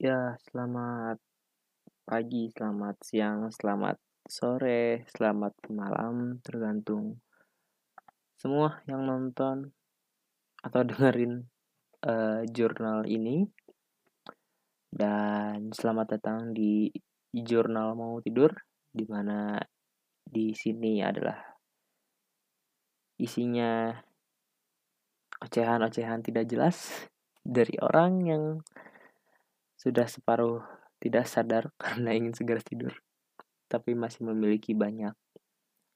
Ya, selamat pagi, selamat siang, selamat sore, selamat malam, tergantung semua yang nonton atau dengerin uh, jurnal ini. Dan selamat datang di jurnal mau tidur, di mana di sini adalah isinya ocehan-ocehan tidak jelas dari orang yang sudah separuh tidak sadar karena ingin segera tidur, tapi masih memiliki banyak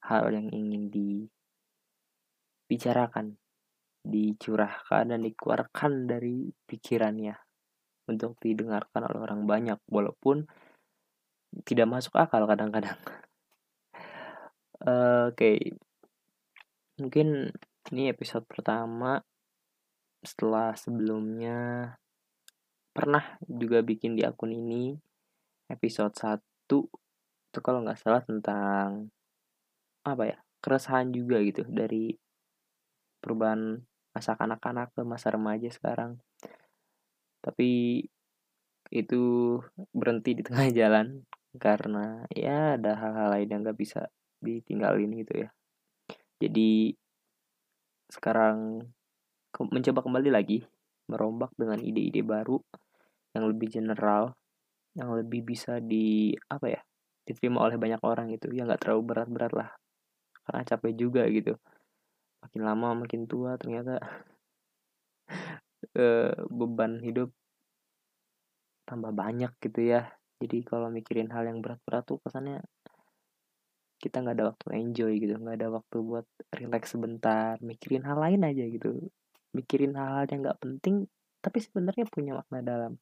hal yang ingin dibicarakan, dicurahkan dan dikeluarkan dari pikirannya untuk didengarkan oleh orang banyak walaupun tidak masuk akal kadang-kadang. Oke. Okay. Mungkin ini episode pertama setelah sebelumnya pernah juga bikin di akun ini episode 1 itu kalau nggak salah tentang apa ya keresahan juga gitu dari perubahan masa kanak-kanak ke masa remaja sekarang. Tapi itu berhenti di tengah jalan karena ya ada hal-hal lain yang nggak bisa ditinggalin gitu ya. Jadi sekarang mencoba kembali lagi merombak dengan ide-ide baru yang lebih general yang lebih bisa di apa ya diterima oleh banyak orang itu ya nggak terlalu berat-berat lah. Karena capek juga gitu. Makin lama makin tua ternyata e, beban hidup tambah banyak gitu ya. Jadi kalau mikirin hal yang berat-berat tuh kesannya kita nggak ada waktu enjoy gitu. Nggak ada waktu buat relax sebentar mikirin hal lain aja gitu mikirin hal-hal yang nggak penting tapi sebenarnya punya makna dalam.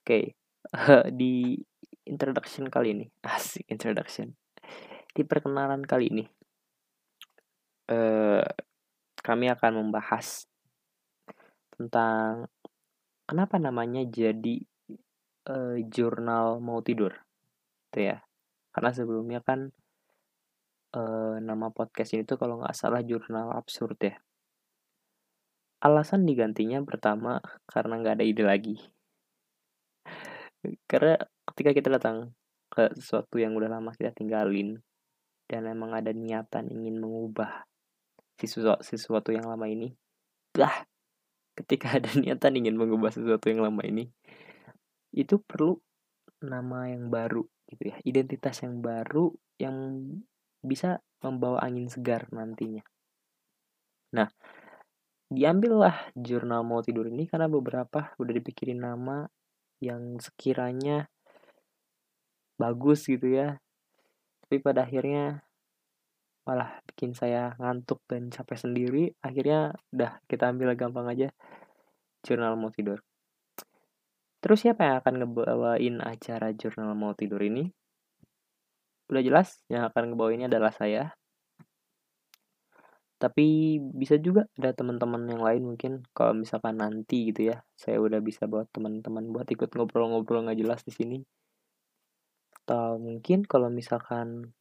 Okay. di introduction kali ini. Asik introduction. Di perkenalan kali ini uh, kami akan membahas tentang kenapa namanya jadi uh, jurnal mau tidur itu ya. Karena sebelumnya kan uh, nama podcast ini tuh kalau nggak salah jurnal absurd ya alasan digantinya pertama karena nggak ada ide lagi. Karena ketika kita datang ke sesuatu yang udah lama kita tinggalin dan emang ada niatan ingin mengubah sesuatu, yang lama ini lah ketika ada niatan ingin mengubah sesuatu yang lama ini itu perlu nama yang baru gitu ya identitas yang baru yang bisa membawa angin segar nantinya. Nah diambillah jurnal mau tidur ini karena beberapa udah dipikirin nama yang sekiranya bagus gitu ya. Tapi pada akhirnya malah bikin saya ngantuk dan capek sendiri. Akhirnya udah kita ambil gampang aja jurnal mau tidur. Terus siapa yang akan ngebawain acara jurnal mau tidur ini? Udah jelas yang akan ngebawainnya adalah saya tapi bisa juga ada teman-teman yang lain mungkin kalau misalkan nanti gitu ya saya udah bisa buat teman-teman buat ikut ngobrol-ngobrol nggak jelas di sini. Atau mungkin kalau misalkan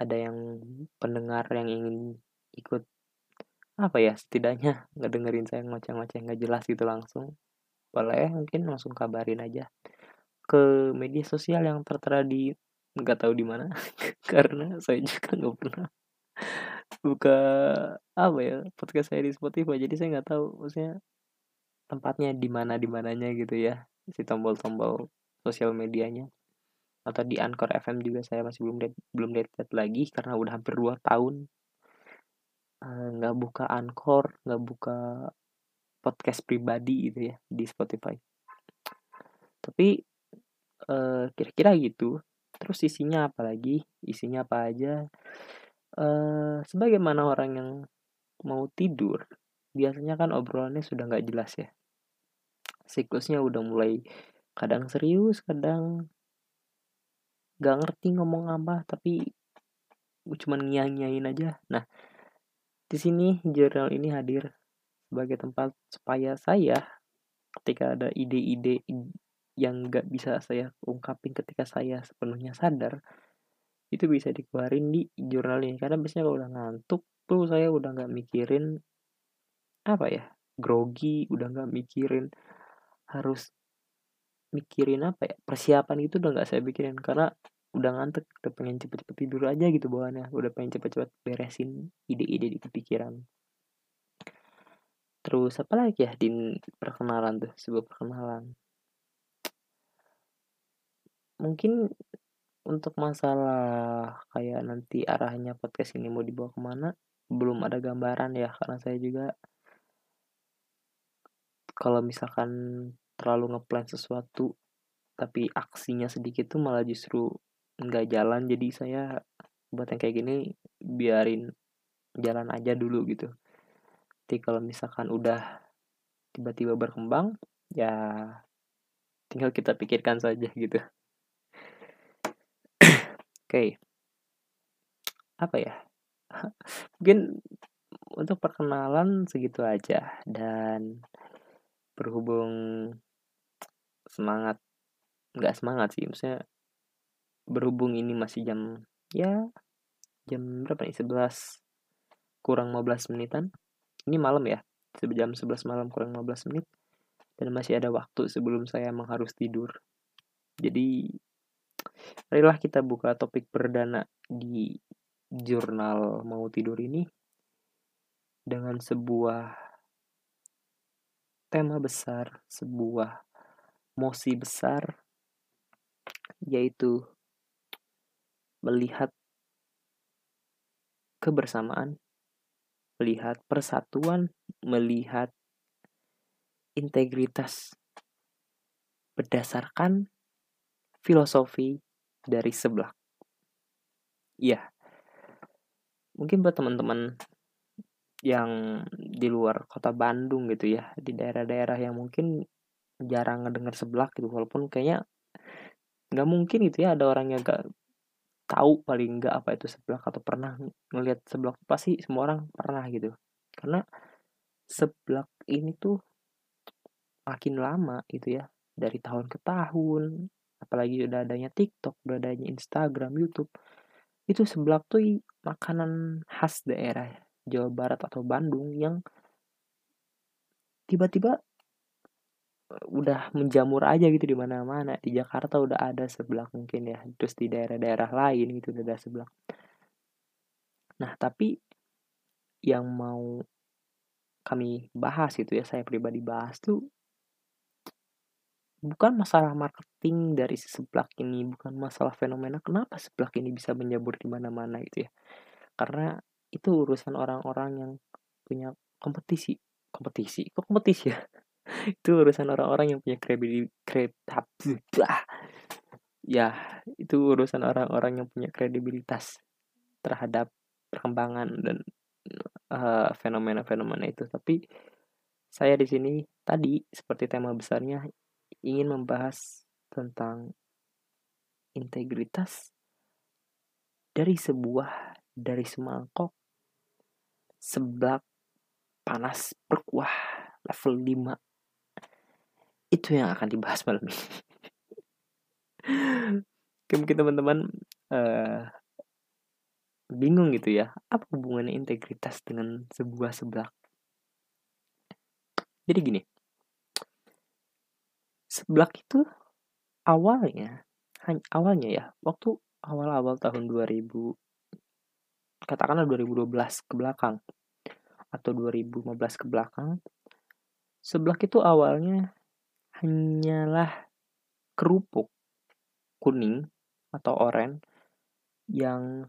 ada yang pendengar yang ingin ikut apa ya setidaknya nggak dengerin saya ngoceh-ngoceh nggak jelas gitu langsung boleh mungkin langsung kabarin aja ke media sosial yang tertera di nggak tahu di mana karena saya juga nggak pernah buka apa ya podcast saya di Spotify. Jadi saya nggak tahu maksudnya tempatnya di mana di mananya gitu ya si tombol-tombol sosial medianya. Atau di Anchor FM juga saya masih belum lihat belum lihat lagi karena udah hampir dua tahun. Eh, nggak uh, buka Anchor nggak buka podcast pribadi gitu ya di Spotify. Tapi uh, kira-kira gitu. Terus isinya apa lagi? Isinya apa aja uh, sebagaimana orang yang mau tidur biasanya kan obrolannya sudah nggak jelas ya. Siklusnya udah mulai kadang serius kadang nggak ngerti ngomong apa tapi cuman nyanyain aja. Nah di sini jurnal ini hadir sebagai tempat supaya saya ketika ada ide-ide yang nggak bisa saya ungkapin ketika saya sepenuhnya sadar itu bisa dikeluarin di jurnal ini. Karena biasanya kalau udah ngantuk tuh saya udah nggak mikirin apa ya grogi udah nggak mikirin harus mikirin apa ya persiapan itu udah nggak saya pikirin. Karena udah ngantuk udah pengen cepet-cepet tidur aja gitu bawaannya. Udah pengen cepet-cepet beresin ide-ide di kepikiran terus apa lagi ya di perkenalan tuh sebuah perkenalan. Mungkin untuk masalah kayak nanti arahnya podcast ini mau dibawa ke mana belum ada gambaran ya karena saya juga kalau misalkan terlalu ngeplan sesuatu tapi aksinya sedikit tuh malah justru nggak jalan. Jadi saya buat yang kayak gini biarin jalan aja dulu gitu. Jadi kalau misalkan udah tiba-tiba berkembang ya tinggal kita pikirkan saja gitu oke. Apa ya? Mungkin untuk perkenalan segitu aja dan berhubung semangat nggak semangat sih maksudnya berhubung ini masih jam ya jam berapa nih? 11 kurang 15 menitan. Ini malam ya jam 11 malam kurang 15 menit dan masih ada waktu sebelum saya emang harus tidur. Jadi marilah kita buka topik perdana di jurnal mau tidur ini dengan sebuah tema besar sebuah mosi besar yaitu melihat kebersamaan, melihat persatuan, melihat integritas berdasarkan filosofi dari sebelah. Iya. Mungkin buat teman-teman yang di luar kota Bandung gitu ya, di daerah-daerah yang mungkin jarang ngedenger sebelah gitu, walaupun kayaknya nggak mungkin gitu ya ada orang yang gak tahu paling nggak apa itu seblak atau pernah ngelihat seblak pasti semua orang pernah gitu karena seblak ini tuh makin lama gitu ya dari tahun ke tahun apalagi udah adanya TikTok udah adanya Instagram YouTube itu seblak tuh makanan khas daerah Jawa Barat atau Bandung yang tiba-tiba udah menjamur aja gitu di mana-mana. Di Jakarta udah ada sebelah mungkin ya terus di daerah-daerah lain gitu udah ada sebelah nah tapi yang mau kami bahas itu ya saya pribadi bahas tuh bukan masalah marketing dari si seblak ini bukan masalah fenomena kenapa seblak ini bisa menjamur di mana-mana gitu ya? Karena itu urusan orang-orang yang punya kompetisi. Kompetisi? Kok kompetisi ya? Itu urusan orang-orang yang punya kredibilitas ya itu urusan orang-orang yang punya kredibilitas terhadap perkembangan dan fenomena fenomena-fenomena itu. Tapi saya di sini tadi seperti tema besarnya ingin membahas tentang integritas dari sebuah dari semangkok seblak panas berkuah level 5 itu yang akan dibahas malam ini. Mungkin teman-teman uh, bingung gitu ya apa hubungannya integritas dengan sebuah seblak? Jadi gini seblak itu awalnya awalnya ya waktu awal-awal tahun 2000 katakanlah 2012 ke belakang atau 2015 ke belakang seblak itu awalnya hanyalah kerupuk kuning atau oranye yang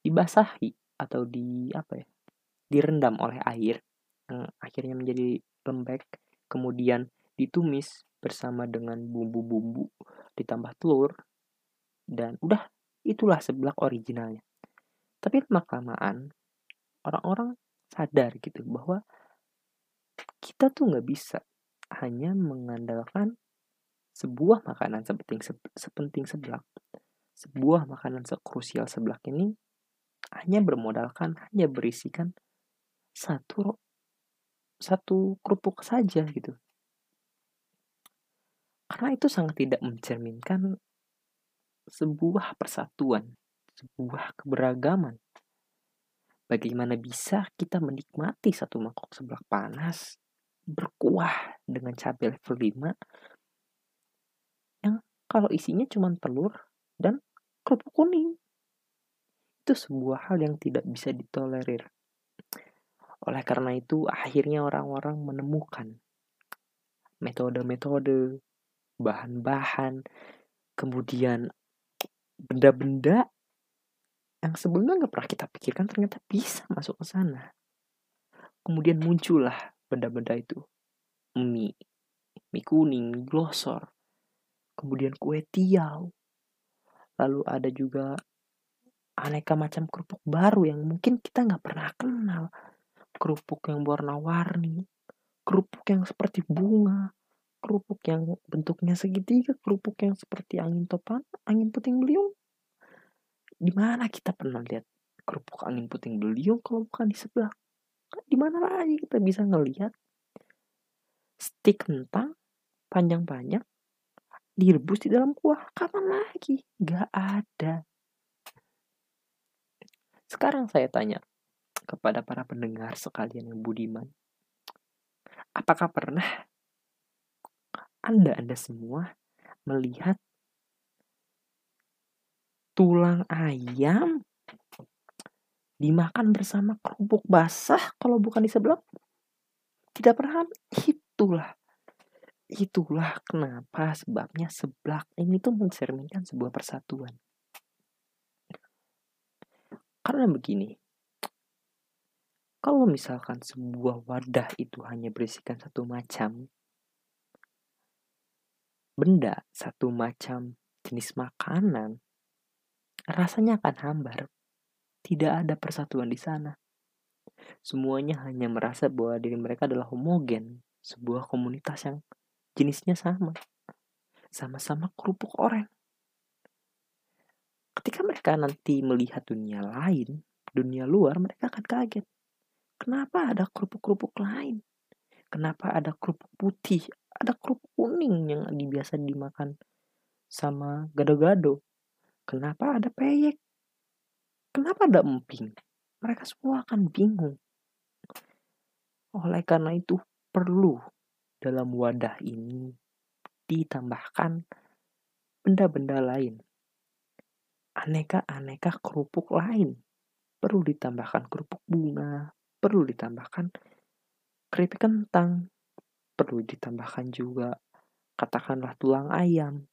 dibasahi atau di apa ya direndam oleh air yang akhirnya menjadi lembek kemudian ditumis bersama dengan bumbu-bumbu ditambah telur dan udah itulah seblak originalnya tapi lama kelamaan orang-orang sadar gitu bahwa kita tuh nggak bisa hanya mengandalkan sebuah makanan sepenting sepenting seblak, sebuah makanan sekrusial seblak ini hanya bermodalkan, hanya berisikan satu satu kerupuk saja gitu. Karena itu sangat tidak mencerminkan sebuah persatuan, sebuah keberagaman. Bagaimana bisa kita menikmati satu mangkok seblak panas berkuah dengan cabai level 5 kalau isinya cuma telur dan kerupuk kuning. Itu sebuah hal yang tidak bisa ditolerir. Oleh karena itu, akhirnya orang-orang menemukan metode-metode, bahan-bahan, kemudian benda-benda yang sebelumnya nggak pernah kita pikirkan ternyata bisa masuk ke sana. Kemudian muncullah benda-benda itu. Mie, mie kuning, glosor, kemudian kue tiaw. Lalu ada juga aneka macam kerupuk baru yang mungkin kita nggak pernah kenal. Kerupuk yang warna-warni, kerupuk yang seperti bunga, kerupuk yang bentuknya segitiga, kerupuk yang seperti angin topan, angin puting beliung. Di mana kita pernah lihat kerupuk angin puting beliung kalau bukan di sebelah? Di mana lagi kita bisa ngelihat stik kentang panjang-panjang direbus di dalam kuah kapan lagi Gak ada sekarang saya tanya kepada para pendengar sekalian yang budiman apakah pernah anda anda semua melihat tulang ayam dimakan bersama kerupuk basah kalau bukan di sebelah tidak pernah itulah Itulah kenapa sebabnya seblak ini tuh mencerminkan sebuah persatuan. Karena begini, kalau misalkan sebuah wadah itu hanya berisikan satu macam benda, satu macam jenis makanan, rasanya akan hambar. Tidak ada persatuan di sana. Semuanya hanya merasa bahwa diri mereka adalah homogen, sebuah komunitas yang jenisnya sama. Sama-sama kerupuk orang. Ketika mereka nanti melihat dunia lain, dunia luar, mereka akan kaget. Kenapa ada kerupuk-kerupuk lain? Kenapa ada kerupuk putih? Ada kerupuk kuning yang biasa dimakan sama gado-gado. Kenapa ada peyek? Kenapa ada emping? Mereka semua akan bingung. Oleh karena itu, perlu dalam wadah ini ditambahkan benda-benda lain. Aneka-aneka kerupuk lain. Perlu ditambahkan kerupuk bunga, perlu ditambahkan keripik kentang, perlu ditambahkan juga katakanlah tulang ayam,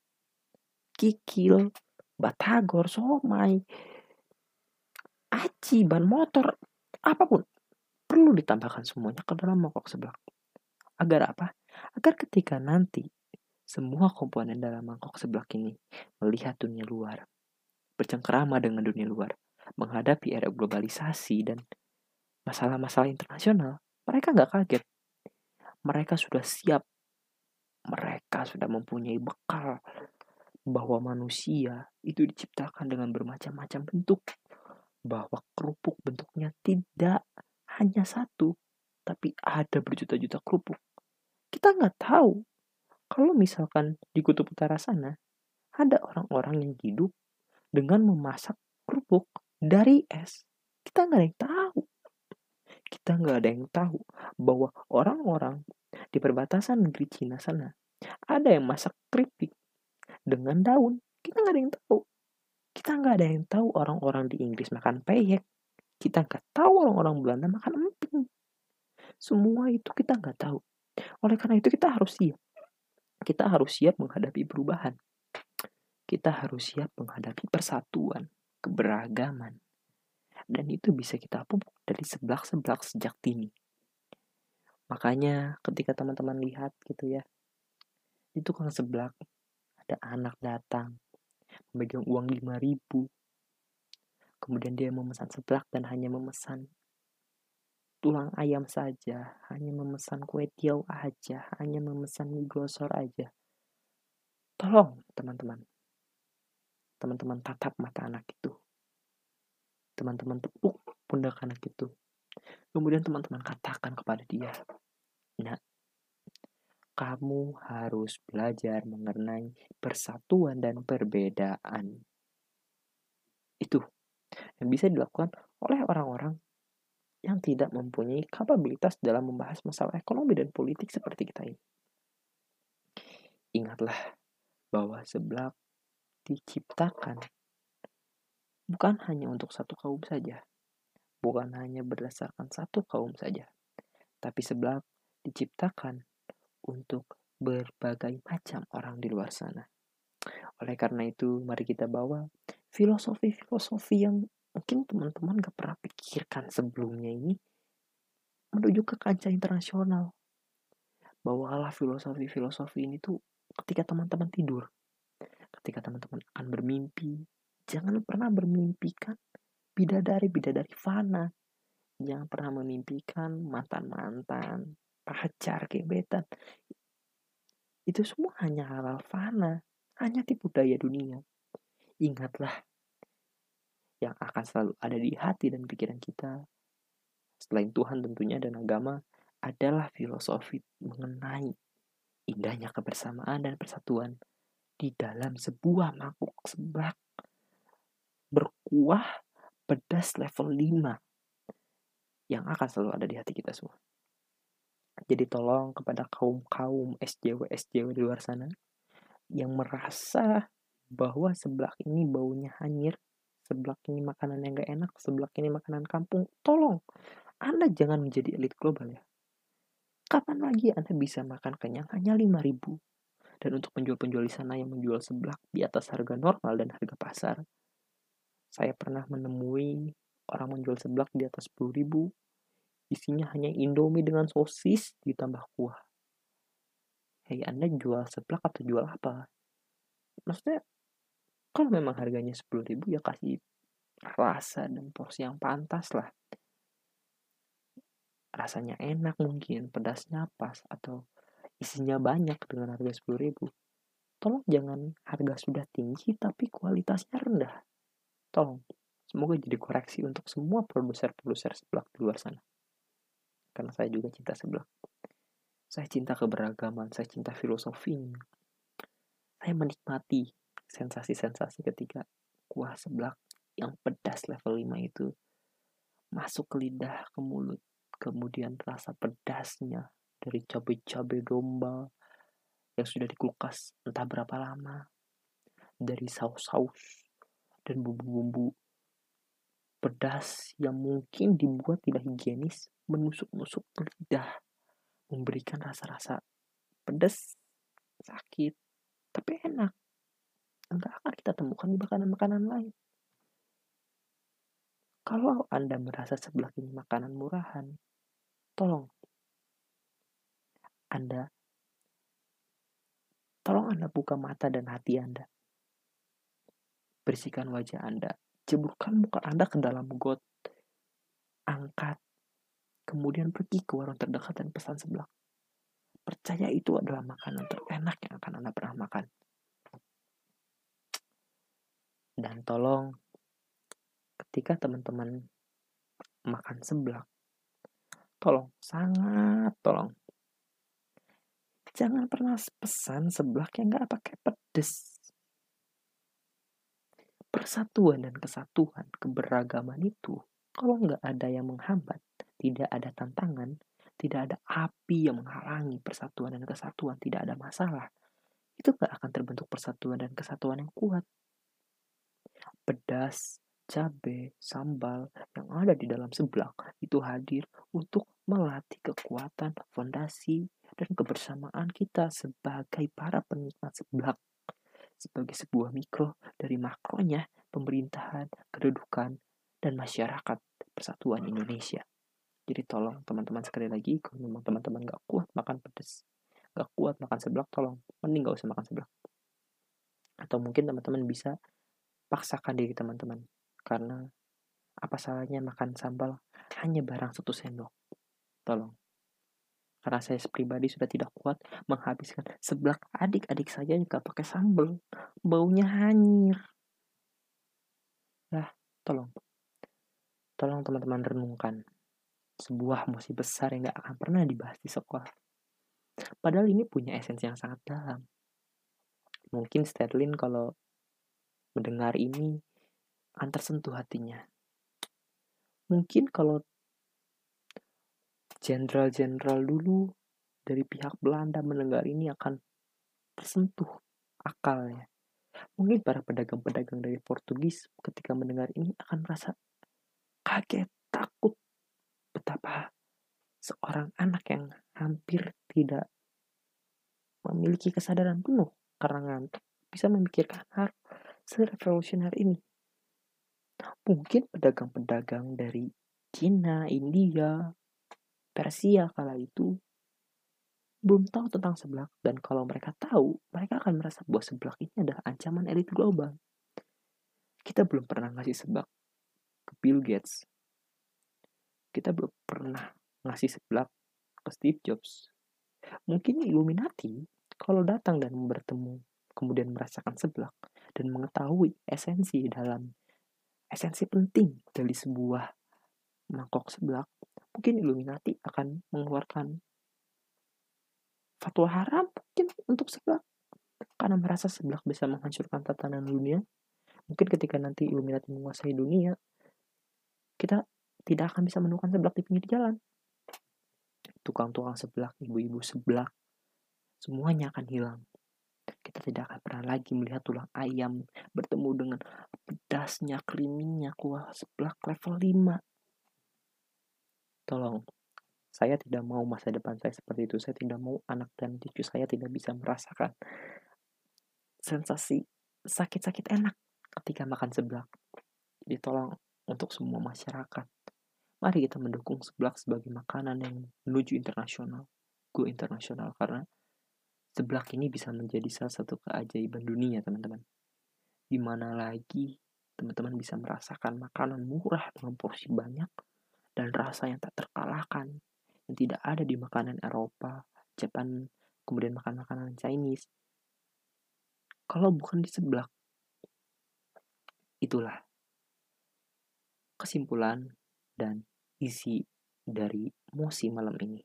kikil, batagor, somai, aci, ban motor, apa pun perlu ditambahkan semuanya ke dalam mangkok sebelah. Agar apa? Agar ketika nanti semua komponen dalam mangkok sebelah ini melihat dunia luar, bercengkerama dengan dunia luar, menghadapi era globalisasi dan masalah-masalah internasional, mereka nggak kaget. Mereka sudah siap. Mereka sudah mempunyai bekal bahwa manusia itu diciptakan dengan bermacam-macam bentuk. Bahwa kerupuk bentuknya tidak hanya satu, tapi ada berjuta-juta kerupuk. Kita nggak tahu kalau misalkan di kutub utara sana ada orang-orang yang hidup dengan memasak kerupuk dari es. Kita nggak ada. Kita nggak ada yang tahu bahwa orang-orang di perbatasan negeri Cina sana ada yang masak keripik dengan daun. Kita nggak ada yang tahu. Kita nggak ada yang tahu orang-orang di Inggris makan peyek. Kita nggak tahu orang-orang Belanda makan emping. Semua itu kita nggak tahu. Oleh karena itu kita harus siap. Kita harus siap menghadapi perubahan. Kita harus siap menghadapi persatuan, keberagaman. Dan itu bisa kita pupuk dari seblak-seblak sejak dini. Makanya ketika teman-teman lihat gitu ya, itu tukang seblak, ada anak datang, memegang uang 5000 Kemudian dia memesan seblak dan hanya memesan tulang ayam saja, hanya memesan kue tiaw aja, hanya memesan mie glosor aja. Tolong, teman-teman. Teman-teman tatap mata anak itu. Teman-teman tepuk pundak anak itu. Kemudian teman-teman katakan kepada dia, Nah, kamu harus belajar mengenai persatuan dan perbedaan. Itu yang bisa dilakukan oleh orang-orang yang tidak mempunyai kapabilitas dalam membahas masalah ekonomi dan politik seperti kita ini. Ingatlah bahwa seblak diciptakan bukan hanya untuk satu kaum saja, bukan hanya berdasarkan satu kaum saja, tapi seblak diciptakan untuk berbagai macam orang di luar sana. Oleh karena itu, mari kita bawa filosofi-filosofi yang mungkin teman-teman gak pernah pikirkan sebelumnya ini menuju ke kancah internasional. Bawalah filosofi-filosofi ini tuh ketika teman-teman tidur. Ketika teman-teman akan bermimpi, jangan pernah bermimpikan bidadari-bidadari fana. Jangan pernah memimpikan mantan-mantan, pacar, gebetan. Itu semua hanya halal fana, hanya tipu daya dunia. Ingatlah, yang akan selalu ada di hati dan pikiran kita, selain Tuhan tentunya dan agama, adalah filosofi mengenai indahnya kebersamaan dan persatuan di dalam sebuah mangkuk seblak berkuah pedas level 5 yang akan selalu ada di hati kita semua. Jadi tolong kepada kaum-kaum SJW SJW di luar sana yang merasa bahwa seblak ini baunya hanyir, seblak ini makanan yang gak enak, seblak ini makanan kampung, tolong Anda jangan menjadi elit global ya. Kapan lagi Anda bisa makan kenyang hanya 5000 dan untuk penjual-penjual di sana yang menjual seblak di atas harga normal dan harga pasar, saya pernah menemui orang menjual seblak di atas 10.000 isinya hanya indomie dengan sosis ditambah kuah. Hei, Anda jual seblak atau jual apa? Maksudnya, kalau memang harganya 10.000 ya kasih rasa dan porsi yang pantas lah. Rasanya enak mungkin, pedasnya pas, atau isinya banyak dengan harga 10.000. Tolong jangan harga sudah tinggi tapi kualitasnya rendah. Tolong, semoga jadi koreksi untuk semua produser-produser seblak di luar sana karena saya juga cinta sebelah. Saya cinta keberagaman, saya cinta filosofi. Saya menikmati sensasi-sensasi ketika kuah seblak yang pedas level 5 itu masuk ke lidah, ke mulut. Kemudian rasa pedasnya dari cabai-cabai domba yang sudah dikulkas entah berapa lama. Dari saus-saus dan bumbu-bumbu pedas yang mungkin dibuat tidak higienis menusuk-nusuk lidah, memberikan rasa-rasa pedas, sakit, tapi enak. Enggak akan kita temukan di makanan-makanan lain. Kalau Anda merasa sebelah ini makanan murahan, tolong Anda tolong Anda buka mata dan hati Anda. Bersihkan wajah Anda, ceburkan muka Anda ke dalam got. Angkat kemudian pergi ke warung terdekat dan pesan seblak. Percaya itu adalah makanan terenak yang akan Anda pernah makan. Dan tolong, ketika teman-teman makan seblak, tolong, sangat tolong. Jangan pernah pesan seblak yang gak pakai pedes. Persatuan dan kesatuan, keberagaman itu, kalau nggak ada yang menghambat, tidak ada tantangan, tidak ada api yang menghalangi persatuan dan kesatuan, tidak ada masalah, itu gak akan terbentuk persatuan dan kesatuan yang kuat. Pedas, cabai, sambal yang ada di dalam seblak itu hadir untuk melatih kekuatan, fondasi, dan kebersamaan kita sebagai para penikmat seblak. Sebagai sebuah mikro dari makronya pemerintahan, kedudukan, dan masyarakat persatuan Indonesia. Jadi tolong teman-teman sekali lagi, kalau memang teman-teman gak kuat makan pedas, gak kuat makan seblak, tolong mending gak usah makan seblak. Atau mungkin teman-teman bisa paksakan diri teman-teman, karena apa salahnya makan sambal hanya barang satu sendok. Tolong. Karena saya pribadi sudah tidak kuat menghabiskan seblak adik-adik saya gak pakai sambal. Baunya hanyir. Nah, tolong. Tolong teman-teman renungkan sebuah emosi besar yang gak akan pernah dibahas di sekolah. Padahal ini punya esensi yang sangat dalam. Mungkin Sterling kalau mendengar ini akan tersentuh hatinya. Mungkin kalau jenderal-jenderal dulu dari pihak Belanda mendengar ini akan tersentuh akalnya. Mungkin para pedagang-pedagang dari Portugis ketika mendengar ini akan merasa kaget, takut betapa seorang anak yang hampir tidak memiliki kesadaran penuh karena ngantuk bisa memikirkan hal serevolusioner ini. Mungkin pedagang-pedagang dari Cina, India, Persia kala itu belum tahu tentang seblak dan kalau mereka tahu, mereka akan merasa bahwa seblak ini adalah ancaman elit global. Kita belum pernah ngasih seblak ke Bill Gates. Kita belum pernah ngasih seblak ke Steve Jobs. Mungkin Illuminati kalau datang dan bertemu kemudian merasakan seblak dan mengetahui esensi dalam esensi penting dari sebuah mangkok seblak, mungkin Illuminati akan mengeluarkan fatwa haram mungkin untuk seblak karena merasa seblak bisa menghancurkan tatanan dunia. Mungkin ketika nanti Illuminati menguasai dunia kita tidak akan bisa menemukan seblak di pinggir jalan. Tukang-tukang seblak ibu-ibu seblak semuanya akan hilang. Kita tidak akan pernah lagi melihat tulang ayam bertemu dengan pedasnya, kriminya, kuah seblak level 5. Tolong, saya tidak mau masa depan saya seperti itu. Saya tidak mau anak dan cucu saya tidak bisa merasakan sensasi sakit-sakit enak ketika makan seblak. Jadi tolong untuk semua masyarakat, mari kita mendukung seblak sebagai makanan yang menuju internasional. Go internasional karena seblak ini bisa menjadi salah satu keajaiban dunia, teman-teman. Di mana lagi teman-teman bisa merasakan makanan murah dengan porsi banyak dan rasa yang tak terkalahkan yang tidak ada di makanan Eropa, Jepang, kemudian makan makanan Chinese. Kalau bukan di seblak, itulah kesimpulan dan isi dari mosi malam ini.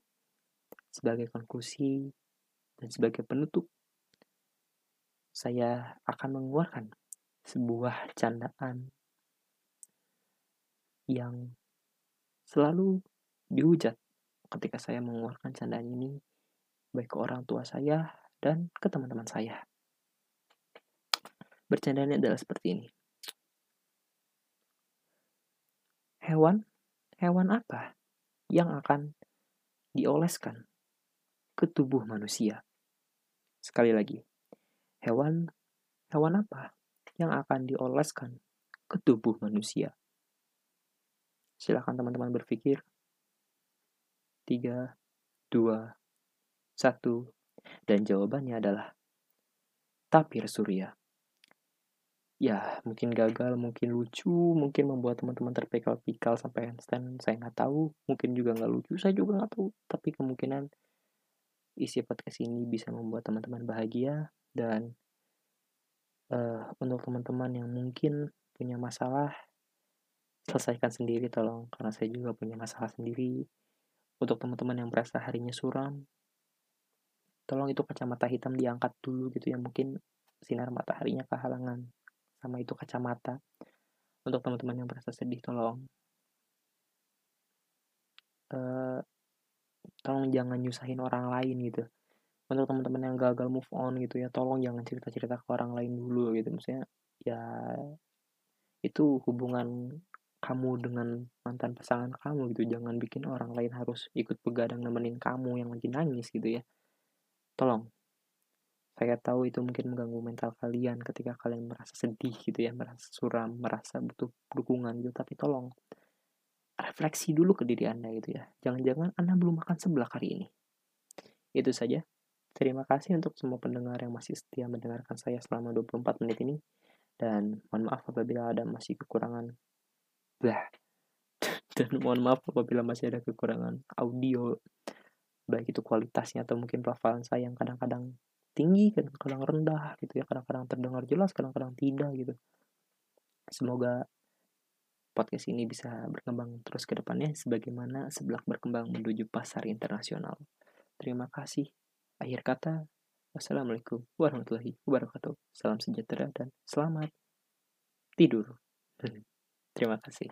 Sebagai konklusi dan sebagai penutup, saya akan mengeluarkan sebuah candaan yang selalu dihujat ketika saya mengeluarkan candaan ini baik ke orang tua saya dan ke teman-teman saya. Bercandanya adalah seperti ini. Hewan, hewan apa yang akan dioleskan ke tubuh manusia? Sekali lagi, hewan, hewan apa yang akan dioleskan ke tubuh manusia? Silakan teman-teman berpikir 3, 2, 1. Dan jawabannya adalah tapir surya. Ya, mungkin gagal, mungkin lucu, mungkin membuat teman-teman terpikal-pikal sampai handstand, saya nggak tahu. Mungkin juga nggak lucu, saya juga nggak tahu. Tapi kemungkinan isi podcast ini bisa membuat teman-teman bahagia dan uh, untuk teman-teman yang mungkin punya masalah selesaikan sendiri tolong karena saya juga punya masalah sendiri untuk teman-teman yang merasa harinya suram, tolong itu kacamata hitam diangkat dulu gitu ya, mungkin sinar mataharinya kehalangan sama itu kacamata. Untuk teman-teman yang merasa sedih, tolong uh, tolong jangan nyusahin orang lain gitu. Untuk teman-teman yang gagal move on gitu ya, tolong jangan cerita-cerita ke orang lain dulu gitu. Maksudnya ya itu hubungan kamu dengan mantan pasangan kamu gitu. Jangan bikin orang lain harus ikut begadang nemenin kamu yang lagi nangis gitu ya. Tolong saya tahu itu mungkin mengganggu mental kalian ketika kalian merasa sedih gitu ya merasa suram merasa butuh dukungan gitu. Tapi tolong refleksi dulu ke diri anda gitu ya. Jangan-jangan anda belum makan sebelah hari ini. Itu saja. Terima kasih untuk semua pendengar yang masih setia mendengarkan saya selama 24 menit ini. Dan mohon maaf apabila ada masih kekurangan Bah. Dan mohon maaf apabila masih ada kekurangan audio baik itu kualitasnya atau mungkin pelafalan saya yang kadang-kadang tinggi, kadang-kadang rendah gitu ya, kadang-kadang terdengar jelas, kadang-kadang tidak gitu. Semoga podcast ini bisa berkembang terus ke depannya sebagaimana sebelah berkembang menuju pasar internasional. Terima kasih. Akhir kata, wassalamualaikum warahmatullahi wabarakatuh. Salam sejahtera dan selamat tidur. Terima kasih.